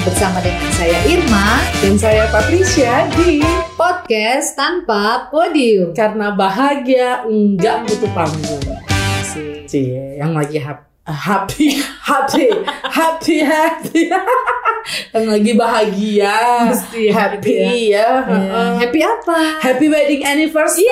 Bersama dengan saya Irma Dan saya Patricia di Podcast Tanpa Podium Karena Bahagia Enggak Butuh Panggung. Cie, yang lagi hap- happy, happy, happy, happy Yang lagi bahagia Mesti Happy happy ya, Iya. Heeh. Happy apa? Happy wedding anniversary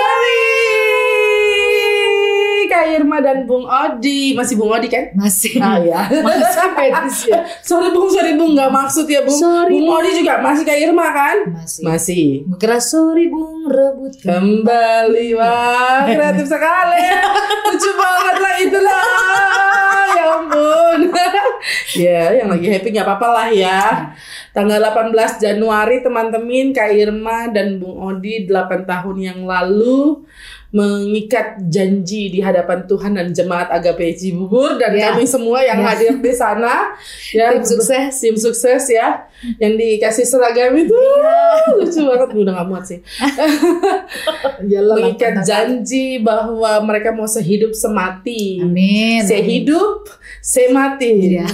Kak Irma dan Bung Odi. Masih Bung Odi kan? Masih. Ah ya Masih Patricia Sorry Bung, sorry Bung. Gak maksud ya Bung. Sorry, Bung. Odi juga masih Kak Irma kan? Masih. Masih. Kira sorry bung. Rebut. Kembali. Wah kreatif sekali. Lucu banget lah itulah. Ya ampun. Ya yang lagi happy nggak apa-apa lah ya. Tanggal 18 Januari teman-teman Kak Irma dan Bung Odi 8 tahun yang lalu mengikat janji di hadapan Tuhan dan jemaat Agape Cibubur dan Ya. kami semua yang Ya. hadir di sana. Ya Tim sukses. tim sukses ya. Yang dikasih seragam itu. Lucu banget. Udah nggak muat sih. Yalah, mengikat janji bahwa mereka mau sehidup semati. Amin. Saya hidup, saya mati. Iya.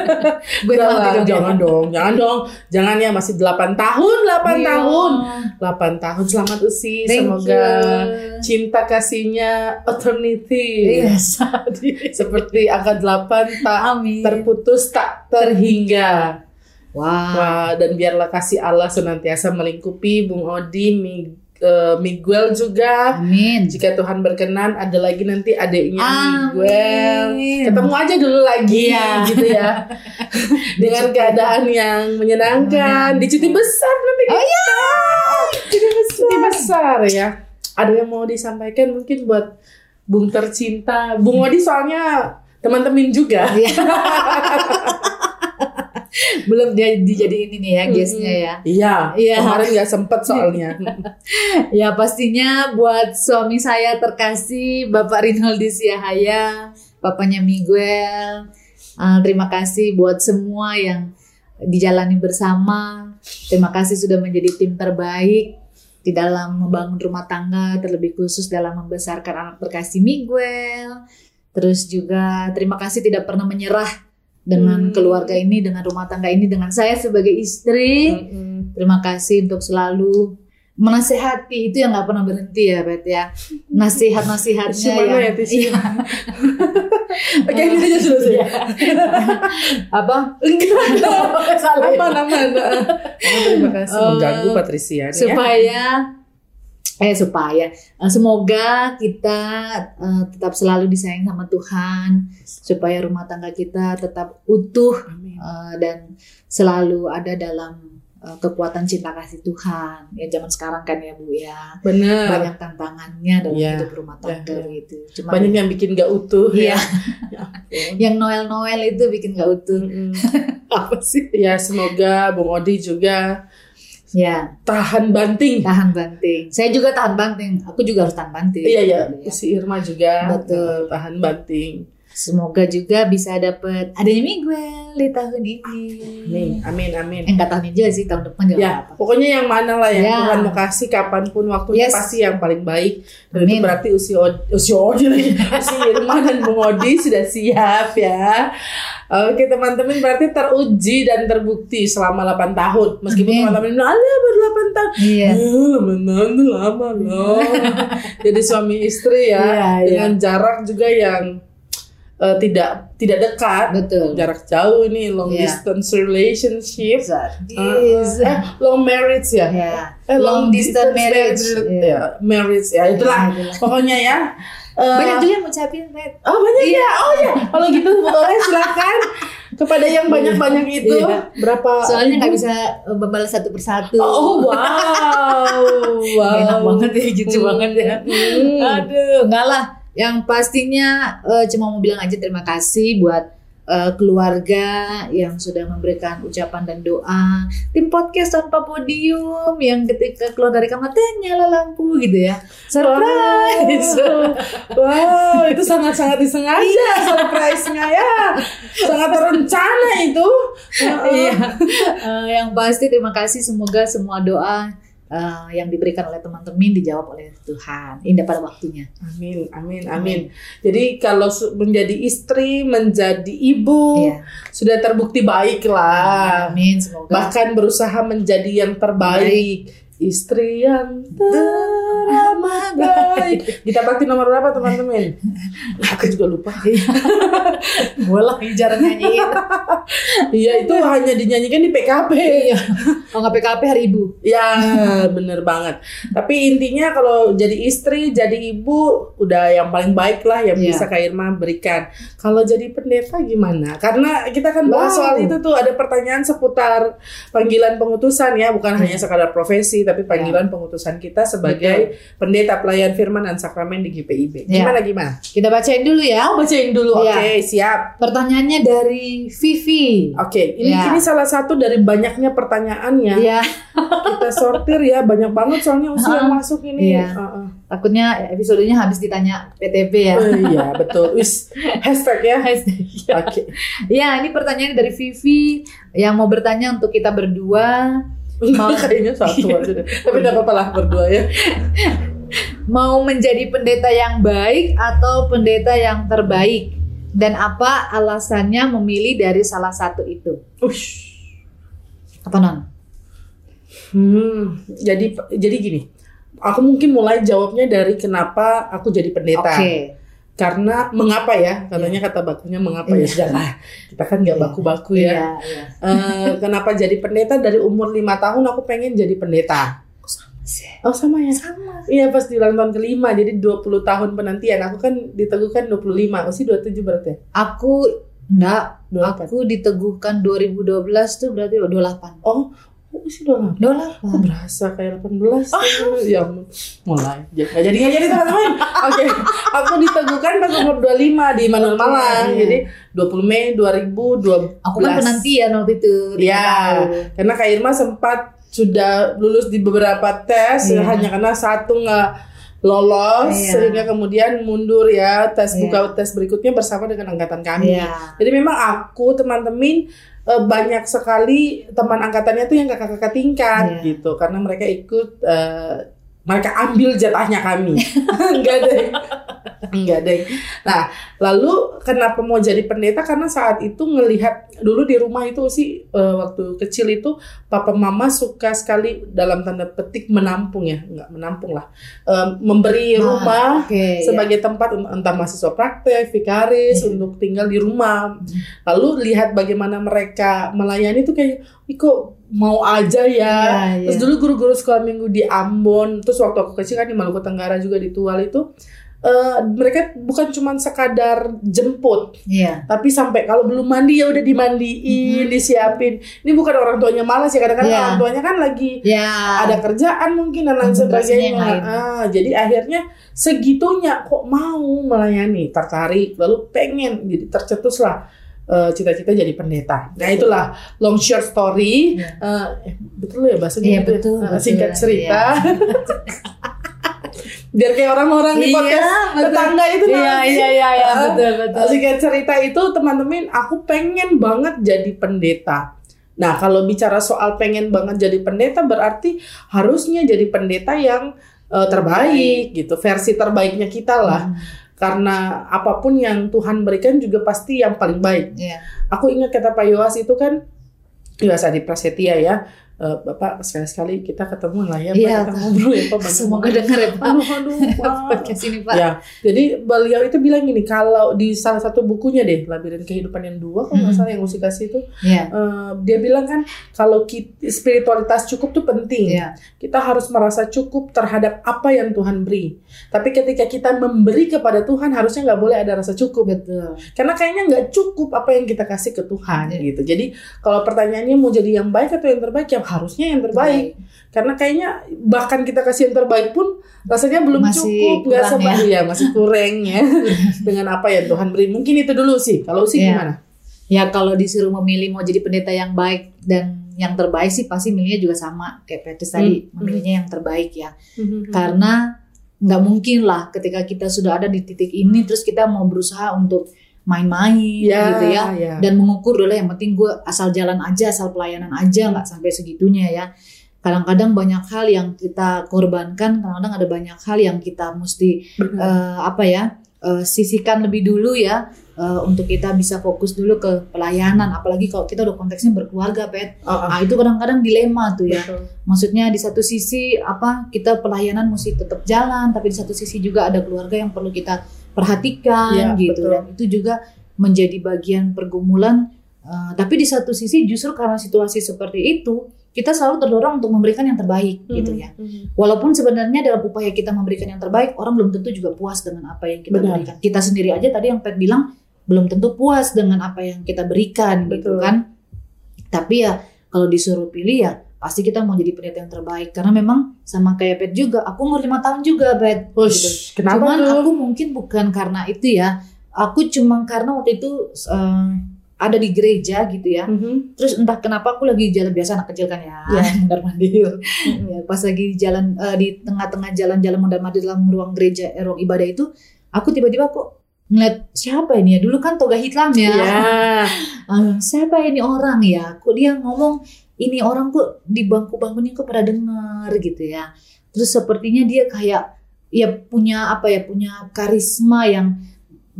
Gue dong, ya. jangan dong, jangan dong. Jangan ya masih 8 tahun, 8 Iya. tahun. 8 tahun selamat usi. Thank Semoga you. cinta kasihnya eternity. Yes. Seperti angka 8 tak Amin. terputus tak terhingga. Wah. Wah, dan biarlah kasih Allah senantiasa melingkupi Bung Odi, Eh, Miguel juga. Amin. Jika Tuhan berkenan, ada lagi nanti adiknya Amin. Miguel. Ketemu aja dulu lagi, Iya. gitu ya. Dengan keadaan yang menyenangkan. Di cuti besar nanti. Oh iya. Cuti besar. Cuti besar ya. Ada yang mau disampaikan mungkin buat Bung tercinta. Bung Odi soalnya teman-teman juga. Iya. Belum dia dijadiin ini ya guestnya ya. Iya, Iya. kemarin nggak sempet soalnya. Ya pastinya buat suami saya terkasih Bapak Rinaldi Siahaya, bapaknya Miguel. Uh, terima kasih buat semua yang dijalani bersama. Terima kasih sudah menjadi tim terbaik di dalam membangun rumah tangga, terlebih khusus dalam membesarkan anak terkasih Miguel. Terus juga terima kasih tidak pernah menyerah dengan Hmm. keluarga ini, dengan rumah tangga ini, dengan saya sebagai istri. Mm-mm. Terima kasih untuk selalu menasehati itu yang nggak pernah berhenti ya Bet ya nasihat-nasihatnya Tisu mana ya, yang- tisu? Iya. Oke, ini aja sudah saya. apa Enggak, salah ya? aman, aman. Terima kasih mengganggu Patricia ya. supaya eh supaya eh, semoga kita eh, tetap selalu disayang sama Tuhan supaya rumah tangga kita tetap utuh Amin. eh, dan selalu ada dalam eh, kekuatan cinta kasih Tuhan ya zaman sekarang kan ya Bu ya Benar. banyak tantangannya dalam Iya. hidup rumah tangga Iya, iya. gitu. Cuma Banyak yang bikin gak utuh Iya. ya. Ya yang Noel Noel itu bikin gak utuh. Mm-mm. Apa sih? Ya semoga Bung Odi juga Ya tahan banting. tahan banting. Saya juga tahan banting. Aku juga harus tahan banting. Iya ya, Ya. si Irma juga Betul. tahan banting. Semoga juga bisa dapet adanya Miguel di tahun ini. Amin, amin, amin. Eh, enggak tahun ini juga sih tahun depan juga Ya, apa. pokoknya yang mana lah yang Ya. Tuhan mau kasih kapan pun waktunya Yes. pasti yang paling baik. Dan Amin. itu berarti usia usia Odi lagi, usia Irma dan Bung Odi sudah siap ya. Oke teman-teman berarti teruji dan terbukti selama 8 tahun. Meskipun teman-teman bilang, alah baru 8 tahun. Iya. Eh, 8 tahun itu lama loh. Jadi suami istri ya, Iya, iya. dengan jarak juga yang eh, tidak tidak dekat. Betul. Jarak jauh ini long Iya. distance relationship. Sadis. Eh, long marriage ya? Ya. Eh, Long distance marriage. marriage. Iya. Ya, marriage ya itulah. Ya, itulah. Pokoknya ya. eh, Banyak juga yang ngucapin Red. Oh banyak ya. Oh ya. Kalau gitu boleh silakan kepada yang banyak-banyak itu Iya. berapa? Soalnya nggak bisa eh, membalas satu persatu. Oh wow. wow. Enak banget ya, gitu Hmm. banget ya. Hmm. Aduh, enggak lah. Yang pastinya eh, cuma mau bilang aja terima kasih buat eh, keluarga yang sudah memberikan ucapan dan doa. Tim podcast tanpa podium yang ketika keluar dari kamar teh nyala lampu gitu ya. Surprise. Wow, itu sangat-sangat disengaja surprise-nya ya. Sangat terencana itu. Iya. Eh, yang pasti terima kasih semoga semua doa eh, yang diberikan oleh teman-teman dijawab oleh Tuhan indah pada waktunya. Amin, amin, amin. Jadi kalau menjadi istri, menjadi ibu, Iya. sudah terbukti baik lah. Amin semoga. Bahkan berusaha menjadi yang terbaik. Istri yang teramat baik. Kita bakti nomor berapa teman-teman? Aku juga lupa. Boleh jarang nyanyiin. Iya itu hanya dinyanyikan di PKP. Iya. Kalau nggak PKP hari ibu. Ya bener banget. Tapi intinya kalau jadi istri, jadi ibu, udah yang paling baik lah yang Iya. bisa Kak Irma berikan. Kalau jadi pendeta gimana? Karena kita kan bahas Wow. soal itu tuh ada pertanyaan seputar panggilan pengutusan ya, bukan Iya. hanya sekadar profesi, tapi panggilan pengutusan kita sebagai pendeta pelayan firman dan sakramen di GPIB. Iya. Gimana gimana? Kita bacain dulu ya. Oh, bacain dulu. Iya. Oke, siap. Pertanyaannya dari Vivi. Oke, ini Iya. ini salah satu dari banyaknya pertanyaannya. Iya. Kita sortir ya, banyak banget soalnya usia yang masuk ini. Iya. Heeh. Takutnya episodenya habis ditanya PTP ya. Oh, iya betul. Wis hashtag ya. Oke. Ya, ini pertanyaan dari Vivi yang mau bertanya untuk kita berdua. Mau- Kayaknya satu aja deh. Tapi tidak apa-apa lah berdua ya. Mau menjadi pendeta yang baik atau pendeta yang terbaik? Dan apa alasannya memilih dari salah satu itu? Ush. Apa non? Hmm. Jadi jadi gini. Aku mungkin mulai jawabnya dari kenapa aku jadi pendeta. Oke. Karena mengapa ya? Katanya kata bakunya mengapa ya? Iya. Sudahlah. Kita kan nggak Iya. baku-baku ya. Iya, iya. Eh, kenapa jadi pendeta dari umur lima tahun aku pengen jadi pendeta. Oh sama ya? Sama. Iya pas di ulang tahun kelima jadi 20 tahun penantian aku kan diteguhkan 25 usia 27 berarti ya? Aku enggak, 28 aku diteguhkan 2012 tuh berarti 28. Oh oh, usia 28 Kok 28. berasa kayak 18 Ya ampun. mulai Jadi nggak jadi nggak jadi teman-teman Oke Aku diteguhkan pas umur 25 di Manuel Malang Iya. Jadi 20 Mei 2012 Aku kan penantian waktu itu. Iya tahun. Karena Kak Irma sempat sudah lulus di beberapa tes Iya. hanya karena satu nggak lolos Iya. sehingga kemudian mundur ya tes Iya. buka tes berikutnya bersama dengan angkatan kami. Iya. Jadi memang aku teman-teman eh, banyak sekali teman angkatannya tuh yang kakak-kakak tingkat Iya. gitu karena mereka ikut eh, mereka ambil jatahnya kami. Enggak deh. Enggak deh. Nah, lalu kenapa mau jadi pendeta karena saat itu ngelihat dulu di rumah itu sih eh, waktu kecil itu papa mama suka sekali dalam tanda petik menampung ya, enggak menampung lah. Eh, memberi Nah, rumah Oke. sebagai tempat untuk entah mahasiswa praktek, vikaris Iya. untuk tinggal di rumah. Lalu lihat bagaimana mereka melayani itu kayak, "Ih, kok mau aja ya." Iya, Terus iya. dulu guru-guru sekolah minggu di Ambon, terus waktu aku kecil kan di Maluku Tenggara juga di Tual itu eh, mereka bukan cuma sekadar jemput, Iya. tapi sampai kalau belum mandi ya udah dimandiin, Mhm. disiapin. Ini bukan orang tuanya malas ya, kadang-kadang Iya. orang tuanya kan lagi Ya. ada kerjaan mungkin dan lain sebagainya. Ah, jadi akhirnya segitunya kok mau melayani, tertarik, lalu pengen, jadi tercetuslah eh, cita-cita jadi pendeta. Nah itulah long short story. Iya. Eh, eh, betul ya bahasanya Iya gitu ya? betul, betul. Singkat cerita. Biar kayak orang-orang di Iya, podcast betul. tetangga itu Iya, nanti. iya, iya, iya, betul, betul. Singkat cerita itu teman-teman, aku pengen banget jadi pendeta. Nah, kalau bicara soal pengen banget jadi pendeta berarti harusnya jadi pendeta yang eh, terbaik gitu, versi terbaiknya kita lah. Hmm. Karena apa pun yang Tuhan berikan juga pasti yang paling baik. Iya. Aku ingat kata Pak Yowas itu kan Yowas Adi Prasetya ya. Eh, Bapak sekali-sekali kita ketemu lah ya, Pak. Iya. kita ngobrol ya Pak. Semoga dengar ya Pak. Aduh, aduh, Pak. Podcast ini Pak. Ya, jadi beliau itu bilang gini, kalau di salah satu bukunya deh, Labirin Kehidupan yang dua, kalau nggak Hmm. salah yang Usi kasih itu, Iya. eh, dia bilang kan kalau ki- spiritualitas cukup tuh penting. Iya. Kita harus merasa cukup terhadap apa yang Tuhan beri. Tapi ketika kita memberi kepada Tuhan, harusnya nggak boleh ada rasa cukup. Betul. Karena kayaknya nggak cukup apa yang kita kasih ke Tuhan Iya. gitu. Jadi kalau pertanyaannya mau jadi yang baik atau yang terbaik, ya harusnya yang terbaik. Karena kayaknya bahkan kita kasih yang terbaik pun rasanya belum Masih cukup, nggak sepa- ya masih kurang ya dengan apa yang Tuhan beri. Mungkin itu dulu sih. Kalau sih Iya. gimana? Ya kalau disuruh memilih mau jadi pendeta yang baik dan yang terbaik sih pasti milihnya juga sama kayak Petrus tadi Hmm. memilihnya yang terbaik ya. Karena nggak mungkin lah ketika kita sudah ada di titik ini terus kita mau berusaha untuk main-main Ya, gitu ya ya. dan mengukur dulu yang penting gue asal jalan aja asal pelayanan aja nggak sampai segitunya ya kadang-kadang banyak hal yang kita korbankan kadang-kadang ada banyak hal yang kita mesti Benar. eh, apa ya eh, sisihkan lebih dulu ya eh, untuk kita bisa fokus dulu ke pelayanan apalagi kalau kita udah konteksnya berkeluarga pet Oh, oh, nah itu kadang-kadang dilema tuh ya betul. maksudnya di satu sisi apa kita pelayanan mesti tetap jalan tapi di satu sisi juga ada keluarga yang perlu kita perhatikan Iya, gitu betul. dan itu juga menjadi bagian pergumulan Eh, tapi di satu sisi justru karena situasi seperti itu kita selalu terdorong untuk memberikan yang terbaik gitu ya Mhm. walaupun sebenarnya dalam upaya kita memberikan yang terbaik orang belum tentu juga puas dengan apa yang kita Benar. berikan kita sendiri aja tadi yang Pet bilang belum tentu puas dengan apa yang kita berikan gitu Betul. kan tapi ya kalau disuruh pilih ya pasti kita mau jadi pendeta yang terbaik karena memang sama kayak Pet juga aku umur lima tahun juga Pet gitu. Ush, kenapa Cuman tuh? aku mungkin bukan karena itu ya. Aku cuma karena waktu itu eh, ada di gereja gitu ya. Mhm. Terus entah kenapa aku lagi jalan biasa anak kecil kan ya, Iya. mondar mandir. Ya, pas lagi jalan eh, di tengah-tengah jalan-jalan mondar mandir dalam ruang gereja, eh, ruang ibadah itu, aku tiba-tiba kok ngeliat siapa ini ya? Dulu kan toga hitam ya. Ya. Eh, siapa ini orang ya? Kok dia ngomong ini orang kok di bangku-bangku ini kok pada dengar gitu ya. Terus sepertinya dia kayak ya punya apa ya punya karisma yang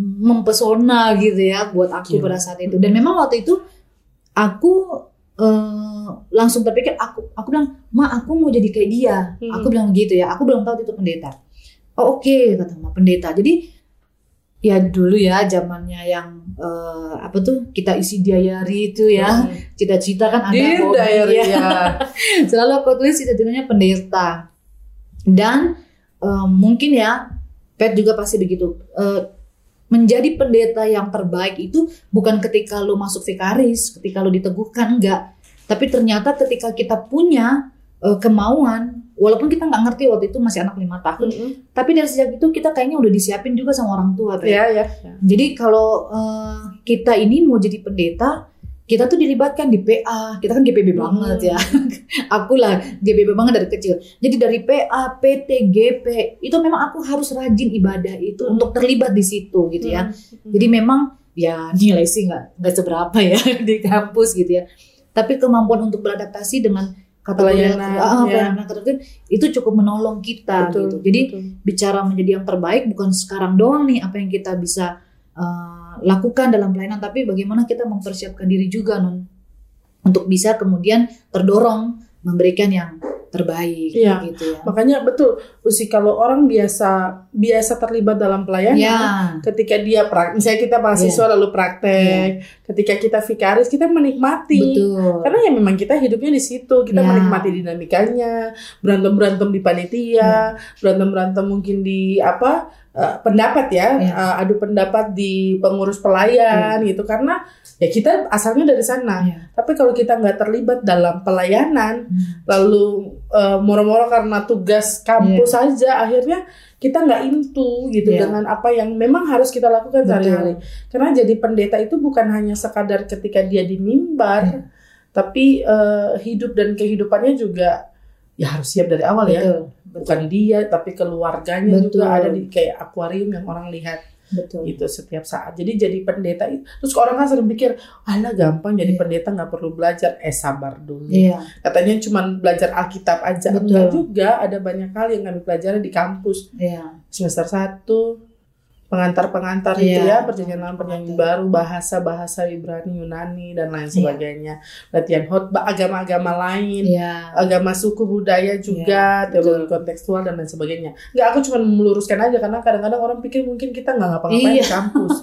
mempesona gitu ya buat aku Gila. pada saat itu. Dan memang waktu itu aku eh, langsung terpikir aku aku bilang ma aku mau jadi kayak dia. Hmm. Aku bilang gitu ya. Aku belum tahu itu pendeta. Oh oke kata ma pendeta. Jadi ya dulu ya zamannya yang eh, apa tuh kita isi diary itu ya Mhm. cita-cita kan ada hobi diary ya. ya. selalu aku tulis cita-citanya pendeta dan eh, mungkin ya Pet juga pasti begitu Eh, menjadi pendeta yang terbaik itu bukan ketika lo masuk vikaris ketika lo diteguhkan enggak tapi ternyata ketika kita punya eh, kemauan walaupun kita nggak ngerti waktu itu masih anak lima tahun Mhm. tapi dari sejak itu kita kayaknya udah disiapin juga sama orang tua Pet. Ya ya. Jadi kalau eh, kita ini mau jadi pendeta, kita tuh dilibatkan di PA. Kita kan GPB banget ya. aku lah GPB banget dari kecil. Jadi dari PA, PT, GP itu memang aku harus rajin ibadah itu untuk terlibat di situ gitu ya. Mhm. Jadi memang ya nilai sih nggak nggak seberapa ya di kampus gitu ya. Tapi kemampuan untuk beradaptasi dengan kategori Pelayanan, ah, ya. pelayanan kategori itu cukup menolong kita Betul, gitu. Jadi betul. bicara menjadi yang terbaik bukan sekarang doang nih apa yang kita bisa uh, lakukan dalam pelayanan tapi bagaimana kita mempersiapkan diri juga non untuk bisa kemudian terdorong memberikan yang terbaik Iya. gitu ya. Makanya betul, Usi kalau orang biasa biasa terlibat dalam pelayanan, Ya, ketika dia prak, misalnya kita mahasiswa lalu praktek, ketika kita vikaris kita menikmati. betul. Karena ya memang kita hidupnya di situ, kita Ya. menikmati dinamikanya, berantem berantem di panitia, berantem berantem mungkin di apa eh, pendapat ya, Ya. eh, adu pendapat di pengurus pelayan gitu. Karena ya kita asalnya dari sana. Ya. Tapi kalau kita nggak terlibat dalam pelayanan, Hmm. lalu eh, moro-moro karena tugas kampus saja, akhirnya kita nggak into gitu Iya. dengan apa yang memang harus kita lakukan Betul. sehari-hari. Karena jadi pendeta itu bukan hanya sekadar ketika dia di mimbar, Iya. tapi eh, hidup dan kehidupannya juga ya harus siap dari awal ya. Betul. Bukan dia, tapi keluarganya Betul. juga ada di kayak akuarium yang orang lihat Betul. gitu setiap saat. Jadi jadi pendeta itu, terus orang kan sering pikir, alah gampang jadi Iya. pendeta nggak perlu belajar. Eh sabar dulu. Iya. Katanya cuma belajar Alkitab aja. Betul. Enggak juga, ada banyak hal yang kami pelajari di kampus. Iya. Semester 1, pengantar-pengantar Iya. itu ya, perjanjian perjanjian Betul. baru, bahasa-bahasa Ibrani, Yunani, dan lain Iya. sebagainya. Latihan khotbah, agama-agama lain, Iya. agama suku budaya juga, Iya, teologi kontekstual, dan lain sebagainya. Enggak, aku cuma meluruskan aja, karena kadang-kadang orang pikir mungkin kita nggak ngapa-ngapain Iya. di kampus.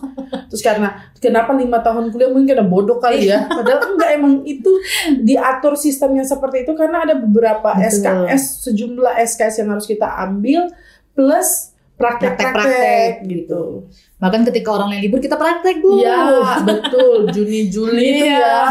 Terus karena, kenapa lima tahun kuliah mungkin karena bodoh kali ya. Padahal enggak, emang itu diatur sistemnya seperti itu, karena ada beberapa Betul. SKS, sejumlah SKS yang harus kita ambil, plus praktek-praktek Praktek-praktek, gitu. Bahkan ketika orang lain libur kita praktek bu. Iya, betul. Juni Juli itu Iya. ya.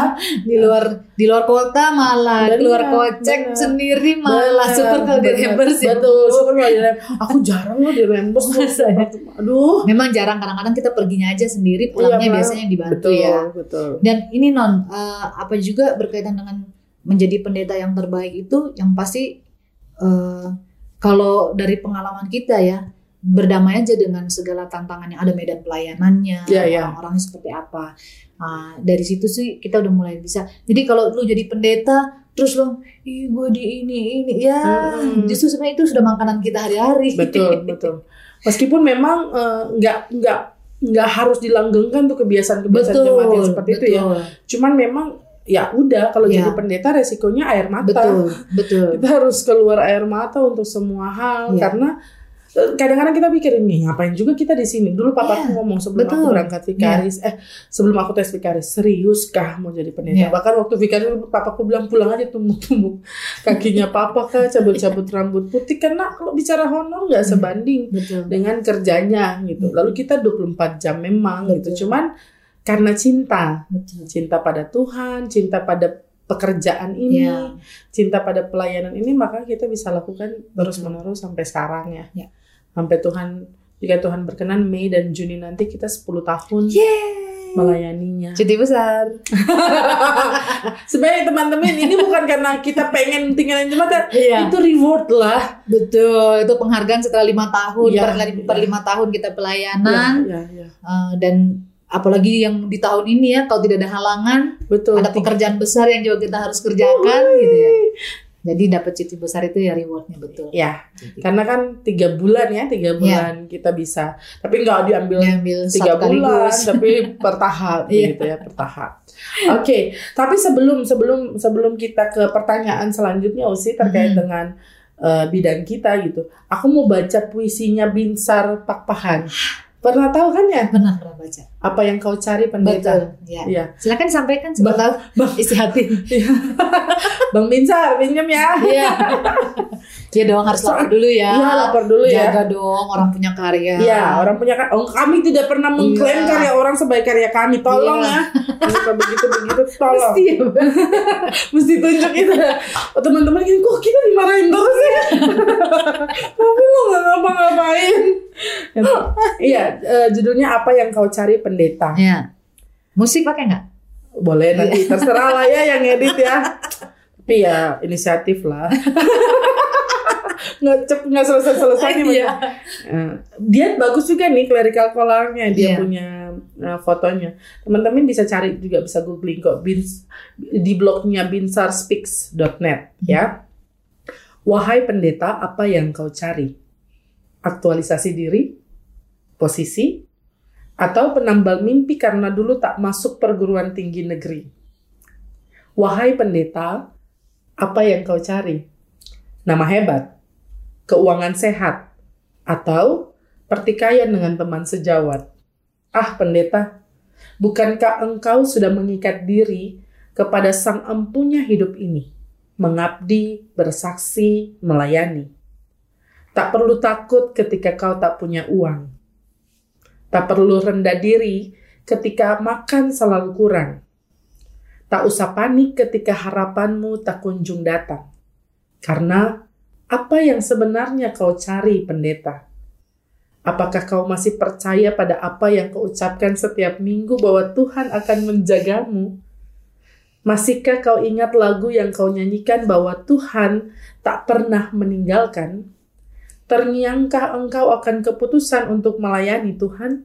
Di luar di luar kota malah Benar, keluar kocek benar. sendiri malah Benar, syukur kalau di reimburse ya. Betul, syukur kalau di. Aku jarang loh di reimburse. Masa ya? Aduh. Memang jarang kadang-kadang kita perginya aja sendiri, pulangnya Iya, biasanya dibantu Betul, ya. betul. Dan ini non eh, apa juga berkaitan dengan menjadi pendeta yang terbaik itu yang pasti eh, kalau dari pengalaman kita ya berdamai aja dengan segala tantangan yang ada medan pelayanannya Iya, iya. orang-orangnya seperti apa. Nah, dari situ sih kita udah mulai bisa. Jadi kalau lu jadi pendeta terus lo ih gue di ini ini. Ya Mm-mm. justru sebenarnya itu sudah makanan kita hari-hari. Betul betul. Meskipun memang eh, nggak nggak nggak harus dilanggengkan tuh kebiasaan-kebiasaan betul jemaat yang seperti itu ya. betul, cuman memang ya udah kalau Ya. jadi pendeta resikonya air mata. Betul betul. Kita harus keluar air mata untuk semua hal Ya. karena kadang-kadang kita pikir nih ngapain juga kita di sini dulu papaku Ya, ngomong sebelum aku betul. berangkat vikaris eh sebelum aku tes vikaris seriuskah mau jadi pendeta Ya. bahkan waktu vikaris papaku bilang pulang aja tumbuk-tumbuk kakinya papa kah cabut-cabut rambut putih karena kalau bicara honor nggak Hmm. sebanding betul dengan kerjanya gitu lalu kita 24 jam memang Betul. gitu cuman karena cinta betul cinta pada Tuhan cinta pada pekerjaan ini Ya. cinta pada pelayanan ini maka kita bisa lakukan terus menerus sampai sekarang ya. Ya. Sampai Tuhan jika Tuhan berkenan Mei dan Juni nanti kita 10 tahun Yeay. melayaninya. cuti besar Sebenarnya teman-teman ini bukan karena kita pengen tinggalin jemaat Iya. itu reward lah. betul itu penghargaan setelah lima tahun Ya, per, per ya. lima tahun kita pelayanan Ya, ya, ya. Eh, dan apalagi yang di tahun ini ya kalau tidak ada halangan Betul. ada pekerjaan besar yang juga kita harus kerjakan gitu ya jadi dapat cuti besar itu ya rewardnya betul Ya, Jadi, karena kan tiga bulan ya, tiga bulan kita bisa. Tapi nggak diambil tiga bulan tapi bertahap Iya. gitu ya bertahap. Oke, tapi sebelum sebelum sebelum kita ke pertanyaan selanjutnya Usi terkait Hmm. dengan eh, bidang kita gitu. Aku mau baca puisinya Binsar Pakpahan. Pernah tahu kan ya? Pernah pernah baca. Apa yang kau cari pendeta? betul ya Iya. silakan sampaikan siapa Bang- Bang, isi hati. Bang Binsar pinjam ya. iya ya dong harus lapor dulu ya Iya, lapor dulu ya. jaga dong orang punya karya Iya, orang punya kan. Oh, kami tidak pernah mengklaim Iya. karya orang sebaik karya kami. Tolong Iya. ya. Begitu begitu tolong. Mesti ya, mesti tunjuk itu oh, teman-teman gini kok kita dimarahin terus ya tapi lo nggak ngapa-ngapain iya eh, judulnya apa yang kau cari pendeta ya musik pakai nggak boleh nanti terserah lah ya yang edit ya tapi ya inisiatif lah nggak cep nggak selesai selesai nih Iya. Eh, dia bagus juga nih clerical collarnya dia Iya. punya eh, fotonya. Teman-teman bisa cari juga bisa googling kok bins di blognya binsarspeaks.net ya. Wahai pendeta apa yang kau cari? Aktualisasi diri posisi atau penambal mimpi karena dulu tak masuk perguruan tinggi negeri? Wahai pendeta apa yang kau cari? Nama hebat keuangan sehat, atau pertikaian dengan teman sejawat. Ah, pendeta, bukankah engkau sudah mengikat diri kepada sang empunya hidup ini, mengabdi, bersaksi, melayani? Tak perlu takut ketika kau tak punya uang. Tak perlu rendah diri ketika makan selalu kurang. Tak usah panik ketika harapanmu tak kunjung datang. Karena apa yang sebenarnya kau cari, pendeta? Apakah kau masih percaya pada apa yang kau ucapkan setiap minggu bahwa Tuhan akan menjagamu? Masihkah kau ingat lagu yang kau nyanyikan bahwa Tuhan tak pernah meninggalkan? Terngiangkah engkau akan keputusan untuk melayani Tuhan?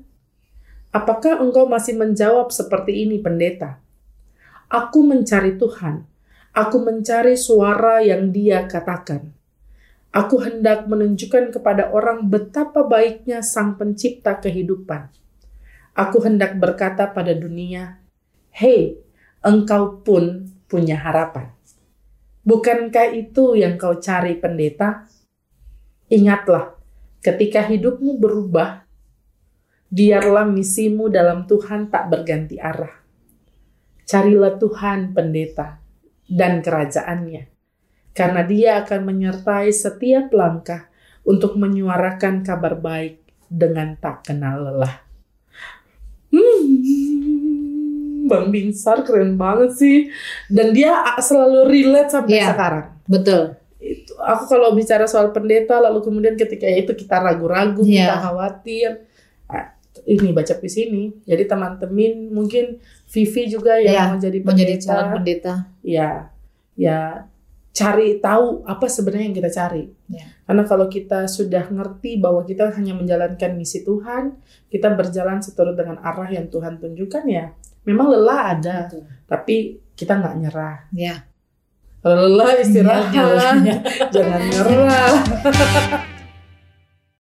Apakah engkau masih menjawab seperti ini, pendeta? Aku mencari Tuhan. Aku mencari suara yang Dia katakan. Aku hendak menunjukkan kepada orang betapa baiknya Sang Pencipta kehidupan. Aku hendak berkata pada dunia, "Hei, engkau pun punya harapan." Bukankah itu yang kau cari, pendeta? Ingatlah, ketika hidupmu berubah, biarlah misimu dalam Tuhan tak berganti arah. Carilah Tuhan, pendeta, dan kerajaannya karena dia akan menyertai setiap langkah untuk menyuarakan kabar baik dengan tak kenal lelah. Hmm, Bang Binsar keren banget sih. Dan dia selalu relate sampai Iya. sekarang. betul Itu, aku kalau bicara soal pendeta, lalu kemudian ketika itu kita ragu-ragu, Iya. kita khawatir. Ah, ini baca puisi ini. Jadi teman-teman mungkin Vivi juga yang Iya, mau jadi menjadi pendeta. calon pendeta ya ya cari tahu apa sebenarnya yang kita cari. Ya. Karena kalau kita sudah ngerti bahwa kita hanya menjalankan misi Tuhan, kita berjalan seturut dengan arah yang Tuhan tunjukkan ya. Memang lelah ada, Betul. tapi kita nggak nyerah. ya lelah istirahat, Iya, iya. jangan nyerah.